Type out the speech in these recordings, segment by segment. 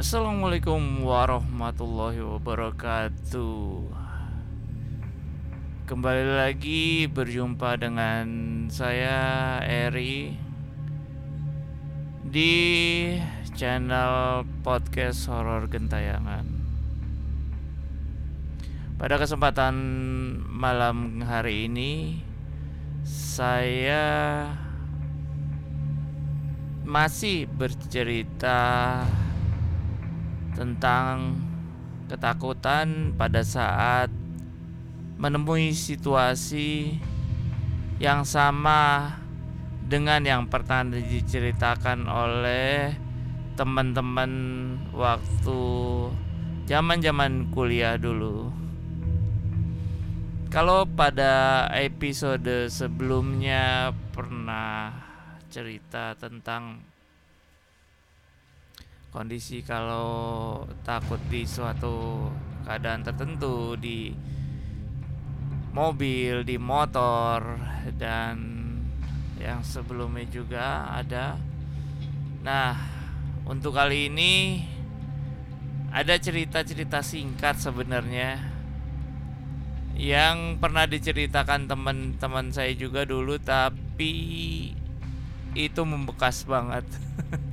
Assalamualaikum warahmatullahi wabarakatuh. Kembali lagi berjumpa dengan saya Eri di channel podcast horor gentayangan. Pada kesempatan malam hari ini saya masih bercerita tentang ketakutan pada saat menemui situasi yang sama dengan yang pernah diceritakan oleh teman-teman waktu zaman-zaman kuliah dulu. Kalau pada episode sebelumnya pernah cerita tentang kondisi kalau takut di suatu keadaan tertentu di mobil, di motor dan yang sebelumnya juga ada. Nah, untuk kali ini ada cerita-cerita singkat sebenarnya yang pernah diceritakan teman-teman saya juga dulu tapi itu membekas banget.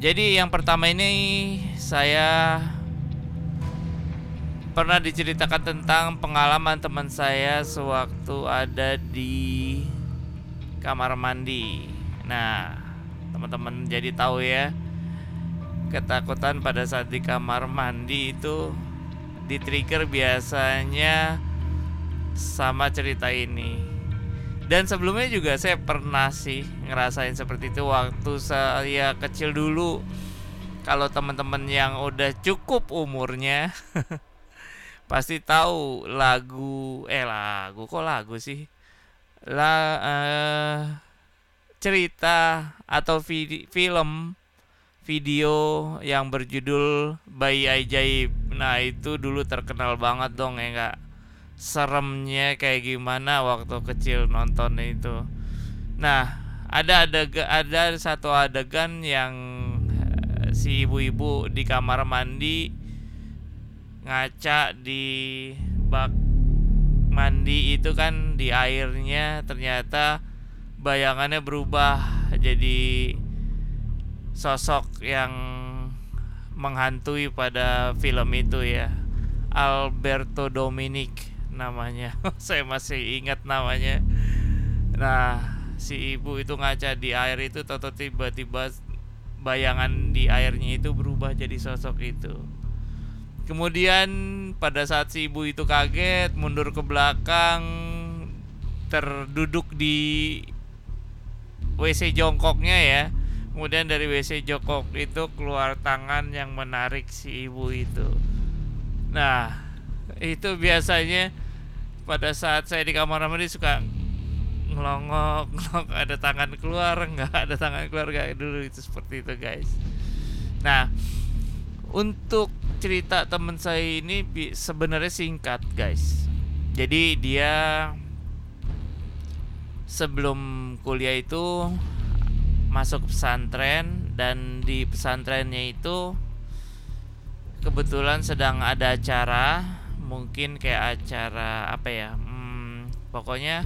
Jadi yang pertama ini saya pernah diceritakan tentang pengalaman teman saya sewaktu ada di kamar mandi. Nah, teman-teman jadi tahu ya ketakutan pada saat di kamar mandi itu di trigger biasanya sama cerita ini dan sebelumnya juga saya pernah sih ngerasain seperti itu waktu saya kecil dulu. Kalau teman-teman yang udah cukup umurnya pasti tahu lagu eh lagu kok lagu sih? La uh, cerita atau vid film video yang berjudul Bayi Ajaib. Nah itu dulu terkenal banget dong ya enggak seremnya kayak gimana waktu kecil nonton itu. Nah, ada ada ada satu adegan yang eh, si ibu-ibu di kamar mandi ngaca di bak mandi itu kan di airnya ternyata bayangannya berubah jadi sosok yang menghantui pada film itu ya Alberto Dominic namanya. Saya masih ingat namanya. Nah si ibu itu ngaca di air itu toto tiba-tiba bayangan di airnya itu berubah jadi sosok itu. Kemudian pada saat si ibu itu kaget mundur ke belakang terduduk di WC jongkoknya ya. Kemudian dari WC jongkok itu keluar tangan yang menarik si ibu itu. Nah itu biasanya pada saat saya di kamar mandi suka ngelongok, ngelongok ada tangan keluar nggak ada tangan keluar nggak dulu itu seperti itu guys. Nah untuk cerita teman saya ini sebenarnya singkat guys. Jadi dia sebelum kuliah itu masuk pesantren dan di pesantrennya itu kebetulan sedang ada acara mungkin kayak acara apa ya hmm, pokoknya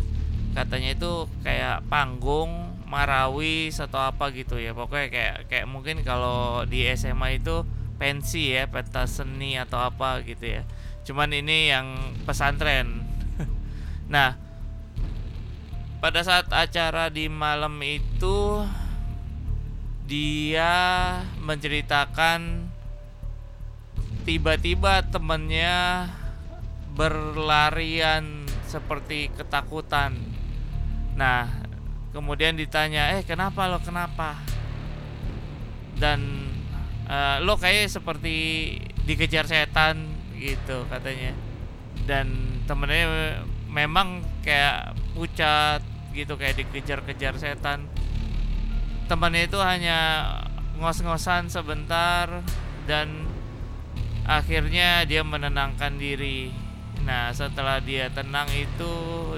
katanya itu kayak panggung marawi atau apa gitu ya. Pokoknya kayak kayak mungkin kalau di SMA itu pensi ya pentas seni atau apa gitu ya. Cuman ini yang pesantren. Nah pada saat acara di malam itu dia menceritakan tiba-tiba temennya berlarian seperti ketakutan. Nah, kemudian ditanya, "Eh, kenapa lo? Kenapa?" Dan uh, lo kayak seperti dikejar setan gitu katanya. Dan temennya memang kayak pucat gitu kayak dikejar-kejar setan. Temannya itu hanya ngos-ngosan sebentar dan akhirnya dia menenangkan diri Nah setelah dia tenang itu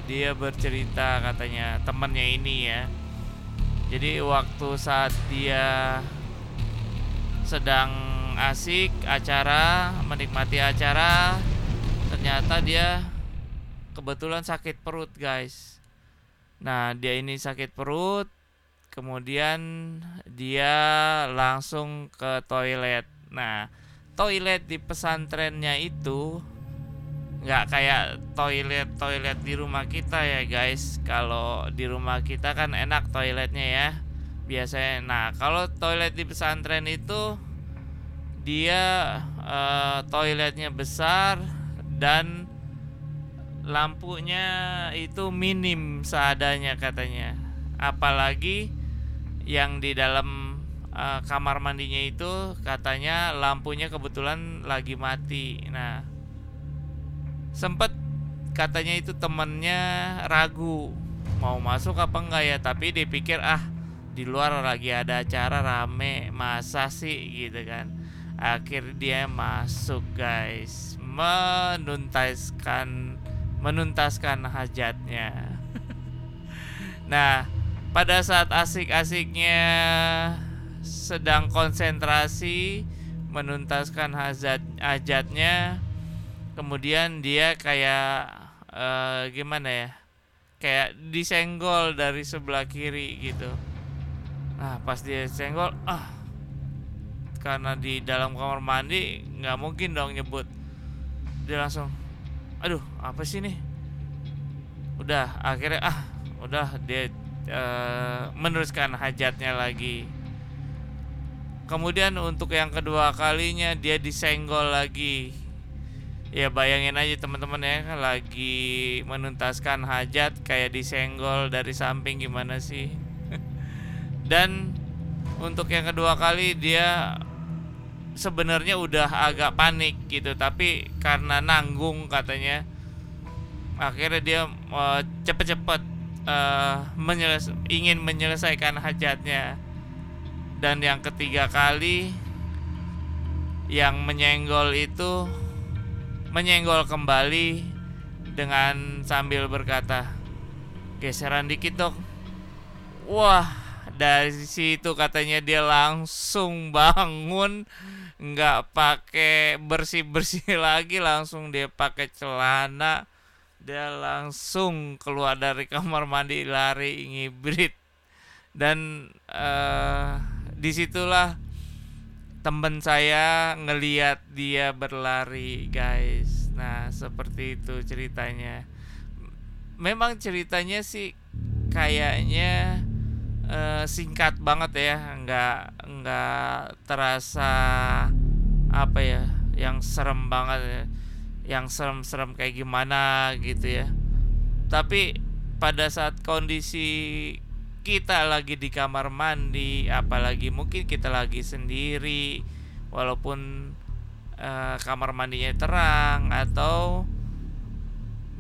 dia bercerita katanya temannya ini ya. Jadi waktu saat dia sedang asik acara menikmati acara ternyata dia kebetulan sakit perut guys nah dia ini sakit perut kemudian dia langsung ke toilet nah toilet di pesantrennya itu nggak kayak toilet toilet di rumah kita ya guys. Kalau di rumah kita kan enak toiletnya ya biasanya. Nah kalau toilet di pesantren itu dia uh, toiletnya besar dan lampunya itu minim seadanya katanya. Apalagi yang di dalam uh, kamar mandinya itu katanya lampunya kebetulan lagi mati. Nah sempet katanya itu temennya ragu mau masuk apa enggak ya tapi dipikir ah di luar lagi ada acara rame masa sih? Gitu kan. Akhir dia masuk guys. Menuntaskan menuntaskan hajatnya. Nah pada saat asik-asiknya sedang konsentrasi menuntaskan hajat hajatnya kemudian dia kayak uh, gimana ya? Kayak disenggol dari sebelah kiri gitu. Nah pas dia senggol ah karena di dalam kamar mandi nggak mungkin dong nyebut. Dia langsung aduh apa sih nih udah akhirnya ah udah dia uh, meneruskan hajatnya lagi. Kemudian untuk yang kedua kalinya dia disenggol lagi ya bayangin aja teman-teman ya lagi menuntaskan hajat kayak disenggol dari samping gimana sih? Dan untuk yang kedua kali dia sebenarnya udah agak panik gitu tapi karena nanggung katanya akhirnya dia uh, cepet-cepet uh, menyeles ingin menyelesaikan hajatnya. Dan yang ketiga kali yang menyenggol itu menyenggol kembali dengan sambil berkata geseran dikit dok. Wah dari situ katanya dia langsung bangun nggak pakai bersih bersih lagi langsung dia pakai celana. Dia langsung keluar dari kamar mandi lari ngibrit. Dan uh, di situlah temen saya ngeliat dia berlari guys. Nah seperti itu ceritanya. Memang ceritanya sih kayaknya uh, singkat banget ya. Nggak nggak terasa apa ya yang serem banget ya. Yang serem-serem kayak gimana gitu ya. Tapi pada saat kondisi kita lagi di kamar mandi apalagi mungkin kita lagi sendiri walaupun uh, kamar mandinya terang atau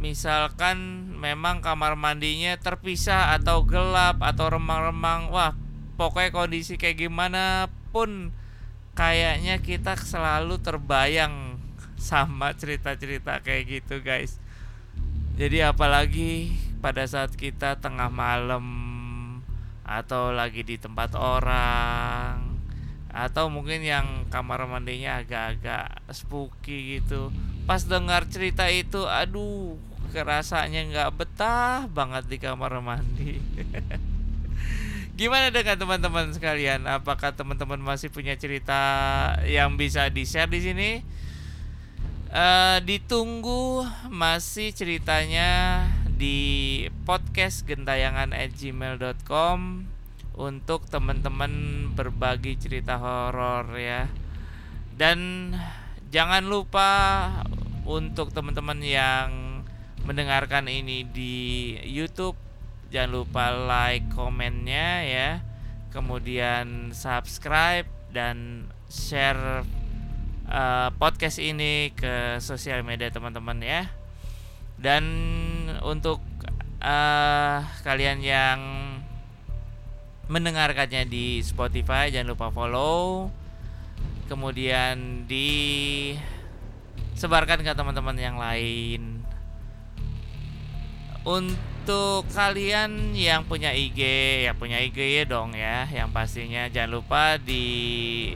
misalkan memang kamar mandinya terpisah atau gelap atau remang-remang wah pokoknya kondisi kayak gimana pun kayaknya kita selalu terbayang sama cerita-cerita kayak gitu guys. Jadi apalagi pada saat kita tengah malam atau lagi di tempat orang. Atau mungkin yang kamar mandinya agak-agak spooky gitu. Pas dengar cerita itu aduh kerasanya nggak betah banget di kamar mandi. Gimana dengan teman-teman sekalian? Apakah teman-teman masih punya cerita yang bisa di share di sini? Uh, ditunggu masih ceritanya di podcast gentayangan untuk teman-teman berbagi cerita horor ya. Dan jangan lupa untuk teman-teman yang mendengarkan ini di YouTube jangan lupa like komennya ya kemudian subscribe dan share uh, podcast ini ke sosial media teman-teman ya dan untuk uh, kalian yang mendengarkannya di Spotify jangan lupa follow. Kemudian di sebarkan ke teman-teman yang lain. Untuk kalian yang punya IG ya punya IG ya dong ya. Yang pastinya jangan lupa di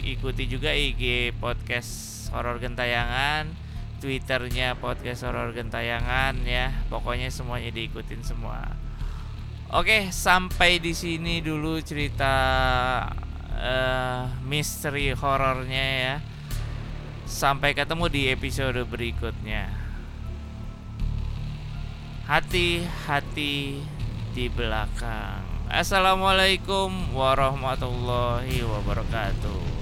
ikuti juga IG podcast horor gentayangan twitternya podcast horor gentayangan ya. Pokoknya semuanya diikutin semua. Oke sampai di sini dulu cerita uh, misteri horornya ya. Sampai ketemu di episode berikutnya. Hati-hati di belakang. Assalamualaikum warahmatullahi wabarakatuh